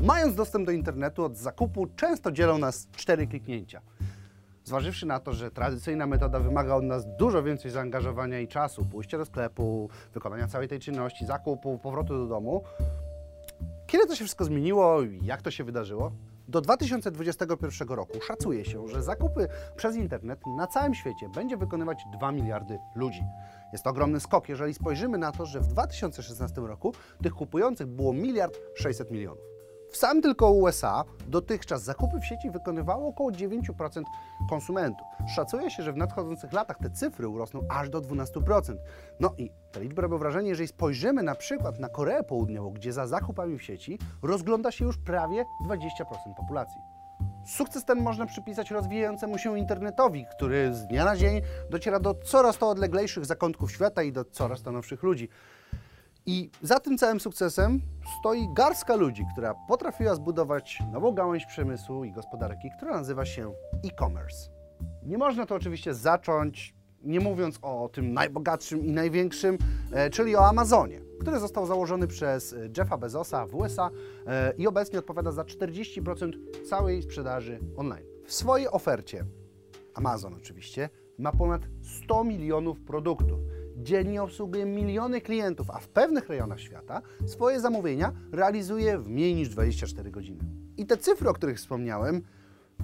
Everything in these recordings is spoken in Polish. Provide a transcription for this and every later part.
Mając dostęp do internetu od zakupu, często dzielą nas cztery kliknięcia. Zważywszy na to, że tradycyjna metoda wymaga od nas dużo więcej zaangażowania i czasu, pójścia do sklepu, wykonania całej tej czynności, zakupu, powrotu do domu, kiedy to się wszystko zmieniło i jak to się wydarzyło? Do 2021 roku szacuje się, że zakupy przez internet na całym świecie będzie wykonywać 2 miliardy ludzi. Jest to ogromny skok, jeżeli spojrzymy na to, że w 2016 roku tych kupujących było miliard 600 milionów. W samym tylko USA dotychczas zakupy w sieci wykonywało około 9% konsumentów. Szacuje się, że w nadchodzących latach te cyfry urosną aż do 12%. No i te liczby robią wrażenie, jeżeli spojrzymy na przykład na Koreę Południową, gdzie za zakupami w sieci rozgląda się już prawie 20% populacji. Sukces ten można przypisać rozwijającemu się internetowi, który z dnia na dzień dociera do coraz to odleglejszych zakątków świata i do coraz to nowszych ludzi. I za tym całym sukcesem stoi garstka ludzi, która potrafiła zbudować nową gałąź przemysłu i gospodarki, która nazywa się e-commerce. Nie można to oczywiście zacząć nie mówiąc o tym najbogatszym i największym, e, czyli o Amazonie, który został założony przez Jeffa Bezosa w USA e, i obecnie odpowiada za 40% całej sprzedaży online. W swojej ofercie Amazon oczywiście ma ponad 100 milionów produktów dziennie obsługuje miliony klientów, a w pewnych rejonach świata swoje zamówienia realizuje w mniej niż 24 godziny. I te cyfry, o których wspomniałem,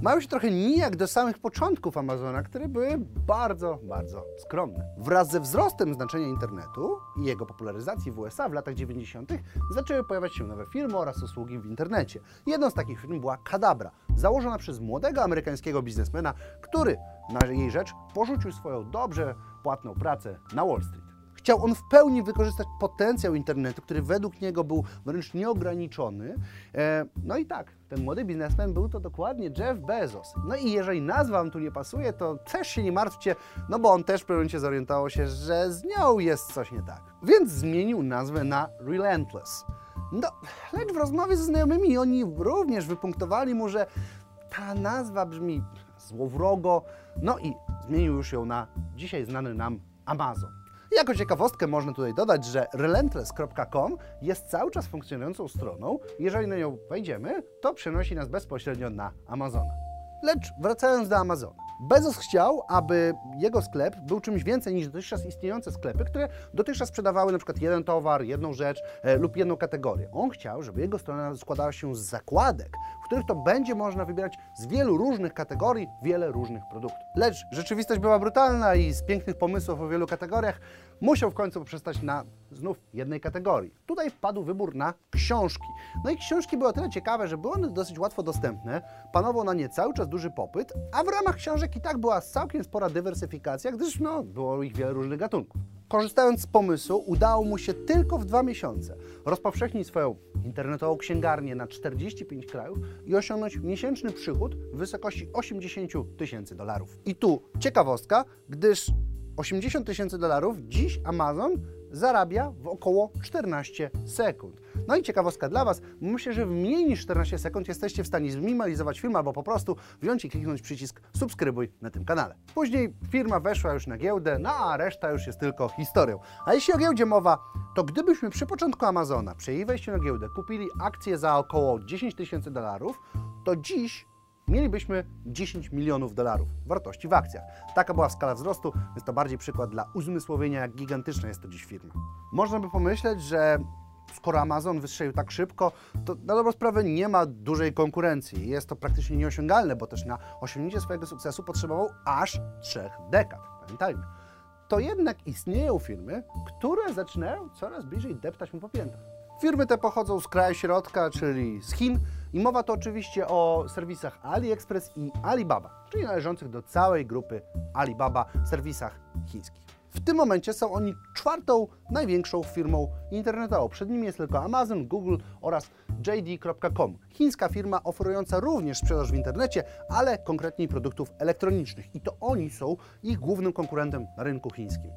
mają się trochę nijak do samych początków Amazona, które były bardzo, bardzo skromne. Wraz ze wzrostem znaczenia internetu i jego popularyzacji w USA w latach 90. zaczęły pojawiać się nowe firmy oraz usługi w internecie. Jedną z takich firm była Kadabra, założona przez młodego amerykańskiego biznesmena, który na jej rzecz porzucił swoją dobrze płatną pracę na Wall Street. Chciał on w pełni wykorzystać potencjał internetu, który według niego był wręcz nieograniczony. E, no i tak, ten młody biznesmen był to dokładnie Jeff Bezos. No i jeżeli nazwa Wam tu nie pasuje, to też się nie martwcie, no bo on też w pewnym momencie zorientował się, że z nią jest coś nie tak. Więc zmienił nazwę na Relentless. No, lecz w rozmowie ze znajomymi oni również wypunktowali mu, że ta nazwa brzmi złowrogo, no i zmienił już ją na dzisiaj znany nam Amazon. Jako ciekawostkę można tutaj dodać, że relentless.com jest cały czas funkcjonującą stroną. Jeżeli na nią wejdziemy, to przenosi nas bezpośrednio na Amazona. Lecz wracając do Amazona. Bezos chciał, aby jego sklep był czymś więcej niż dotychczas istniejące sklepy, które dotychczas sprzedawały na przykład jeden towar, jedną rzecz e, lub jedną kategorię. On chciał, żeby jego strona składała się z zakładek, których to będzie można wybierać z wielu różnych kategorii wiele różnych produktów. Lecz rzeczywistość była brutalna i z pięknych pomysłów o wielu kategoriach musiał w końcu poprzestać na znów jednej kategorii. Tutaj padł wybór na książki. No i książki były o tyle ciekawe, że były one dosyć łatwo dostępne, panował na nie cały czas duży popyt, a w ramach książek i tak była całkiem spora dywersyfikacja, gdyż no, było ich wiele różnych gatunków. Korzystając z pomysłu, udało mu się tylko w dwa miesiące rozpowszechnić swoją internetową księgarnię na 45 krajów i osiągnąć miesięczny przychód w wysokości 80 tysięcy dolarów. I tu ciekawostka, gdyż 80 tysięcy dolarów dziś Amazon zarabia w około 14 sekund. No i ciekawostka dla Was, myślę, że w mniej niż 14 sekund jesteście w stanie zminimalizować film albo po prostu wziąć i kliknąć przycisk subskrybuj na tym kanale. Później firma weszła już na giełdę, no a reszta już jest tylko historią. A jeśli o giełdzie mowa, to gdybyśmy przy początku Amazona, przy jej wejściu na giełdę, kupili akcje za około 10 tysięcy dolarów, to dziś mielibyśmy 10 milionów dolarów wartości w akcjach. Taka była skala wzrostu, więc to bardziej przykład dla uzmysłowienia, jak gigantyczna jest to dziś firma. Można by pomyśleć, że skoro Amazon wystrzelił tak szybko, to na dobrą sprawę nie ma dużej konkurencji. Jest to praktycznie nieosiągalne, bo też na osiągnięcie swojego sukcesu potrzebował aż trzech dekad. Pamiętajmy. To jednak istnieją firmy, które zaczynają coraz bliżej deptać mu po piętach. Firmy te pochodzą z kraju środka, czyli z Chin i mowa to oczywiście o serwisach AliExpress i Alibaba, czyli należących do całej grupy Alibaba, serwisach chińskich. W tym momencie są oni czwartą największą firmą internetową. Przed nimi jest tylko Amazon, Google oraz JD.com. Chińska firma oferująca również sprzedaż w internecie, ale konkretniej produktów elektronicznych. I to oni są ich głównym konkurentem na rynku chińskim.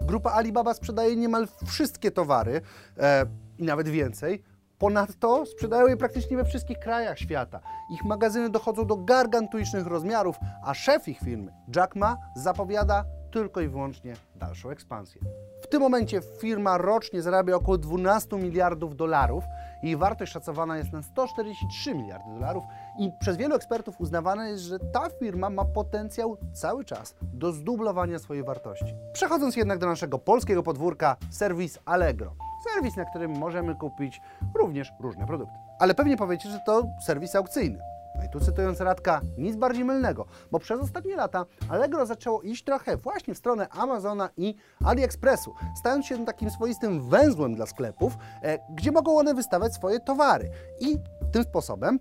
Grupa Alibaba sprzedaje niemal wszystkie towary e, i nawet więcej. Ponadto sprzedają je praktycznie we wszystkich krajach świata. Ich magazyny dochodzą do gargantuicznych rozmiarów, a szef ich firmy, Jack Ma, zapowiada tylko i wyłącznie dalszą ekspansję. W tym momencie firma rocznie zarabia około 12 miliardów dolarów Jej wartość szacowana jest na 143 miliardy dolarów i przez wielu ekspertów uznawane jest, że ta firma ma potencjał cały czas do zdublowania swojej wartości. Przechodząc jednak do naszego polskiego podwórka, serwis Allegro. Serwis, na którym możemy kupić również różne produkty. Ale pewnie powiecie, że to serwis aukcyjny. No i tu cytując Radka, nic bardziej mylnego, bo przez ostatnie lata Allegro zaczęło iść trochę właśnie w stronę Amazona i AliExpressu, stając się takim swoistym węzłem dla sklepów, e, gdzie mogą one wystawiać swoje towary. I tym sposobem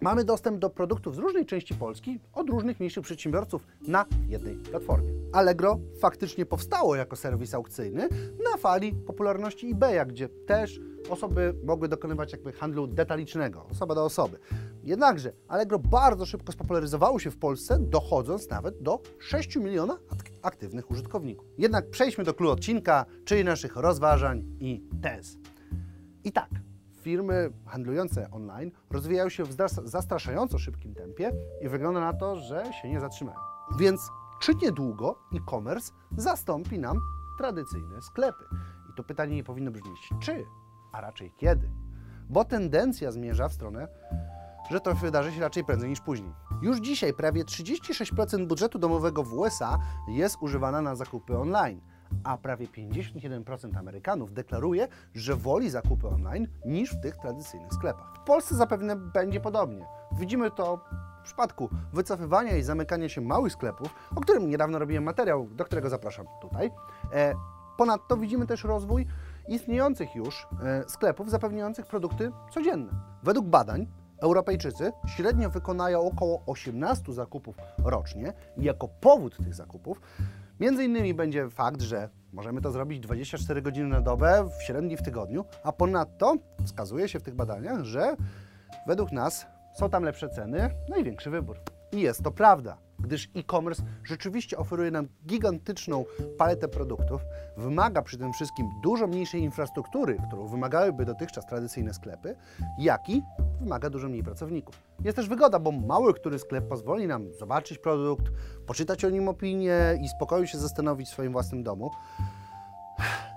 mamy dostęp do produktów z różnej części Polski od różnych mniejszych przedsiębiorców na jednej platformie. Allegro faktycznie powstało jako serwis aukcyjny na fali popularności eBaya, gdzie też osoby mogły dokonywać jakby handlu detalicznego, osoba do osoby. Jednakże Allegro bardzo szybko spopularyzowało się w Polsce, dochodząc nawet do 6 miliona ak- aktywnych użytkowników. Jednak przejdźmy do clue odcinka, czyli naszych rozważań i tez. I tak, firmy handlujące online rozwijają się w zastraszająco szybkim tempie i wygląda na to, że się nie zatrzymają. Więc czy niedługo e-commerce zastąpi nam tradycyjne sklepy? I to pytanie nie powinno brzmieć czy, a raczej kiedy. Bo tendencja zmierza w stronę, że to wydarzy się raczej prędzej niż później. Już dzisiaj prawie 36% budżetu domowego w USA jest używana na zakupy online, a prawie 51% Amerykanów deklaruje, że woli zakupy online niż w tych tradycyjnych sklepach. W Polsce zapewne będzie podobnie. Widzimy to w przypadku wycofywania i zamykania się małych sklepów, o którym niedawno robiłem materiał, do którego zapraszam tutaj. E, Ponadto widzimy też rozwój istniejących już e, sklepów zapewniających produkty codzienne. Według badań Europejczycy średnio wykonają około 18 zakupów rocznie i jako powód tych zakupów między innymi będzie fakt, że możemy to zrobić 24 godziny na dobę, w 7 dni w tygodniu, a ponadto wskazuje się w tych badaniach, że według nas są tam lepsze ceny, no i większy wybór. I jest to prawda, gdyż e-commerce rzeczywiście oferuje nam gigantyczną paletę produktów, wymaga przy tym wszystkim dużo mniejszej infrastruktury, którą wymagałyby dotychczas tradycyjne sklepy, jak i wymaga dużo mniej pracowników. Jest też wygoda, bo mały który sklep pozwoli nam zobaczyć produkt, poczytać o nim opinię i spokoju się zastanowić w swoim własnym domu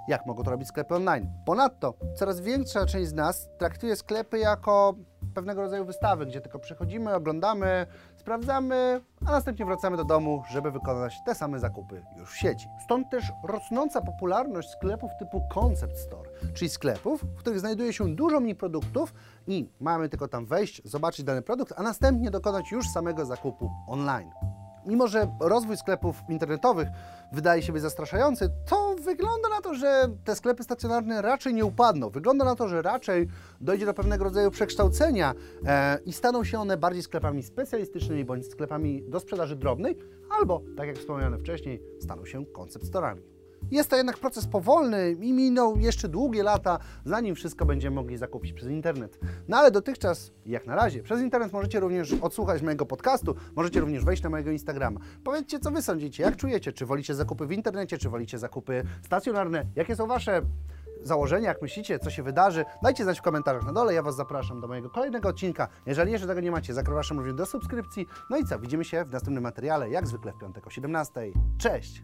jak mogą to robić sklepy online. Ponadto coraz większa część z nas traktuje sklepy jako pewnego rodzaju wystawy, gdzie tylko przychodzimy, oglądamy, sprawdzamy, a następnie wracamy do domu, żeby wykonać te same zakupy już w sieci. Stąd też rosnąca popularność sklepów typu Concept Store, czyli sklepów, w których znajduje się dużo mniej produktów i mamy tylko tam wejść, zobaczyć dany produkt, a następnie dokonać już samego zakupu online. Mimo, że rozwój sklepów internetowych wydaje się być zastraszający, to wygląda na to, że te sklepy stacjonarne raczej nie upadną. Wygląda na to, że raczej dojdzie do pewnego rodzaju przekształcenia e, i staną się one bardziej sklepami specjalistycznymi bądź sklepami do sprzedaży drobnej, albo, tak jak wspomniane wcześniej, staną się koncept storami. Jest to jednak proces powolny i miną jeszcze długie lata, zanim wszystko będziemy mogli zakupić przez internet. No ale dotychczas, jak na razie, przez internet możecie również odsłuchać mojego podcastu, możecie również wejść na mojego Instagrama. Powiedzcie, co Wy sądzicie, jak czujecie, czy wolicie zakupy w internecie, czy wolicie zakupy stacjonarne, jakie są Wasze założenia, jak myślicie, co się wydarzy, dajcie znać w komentarzach na dole. Ja Was zapraszam do mojego kolejnego odcinka. Jeżeli jeszcze tego nie macie, zapraszam również do subskrypcji. No i co, widzimy się w następnym materiale, jak zwykle w piątek o 17. Cześć!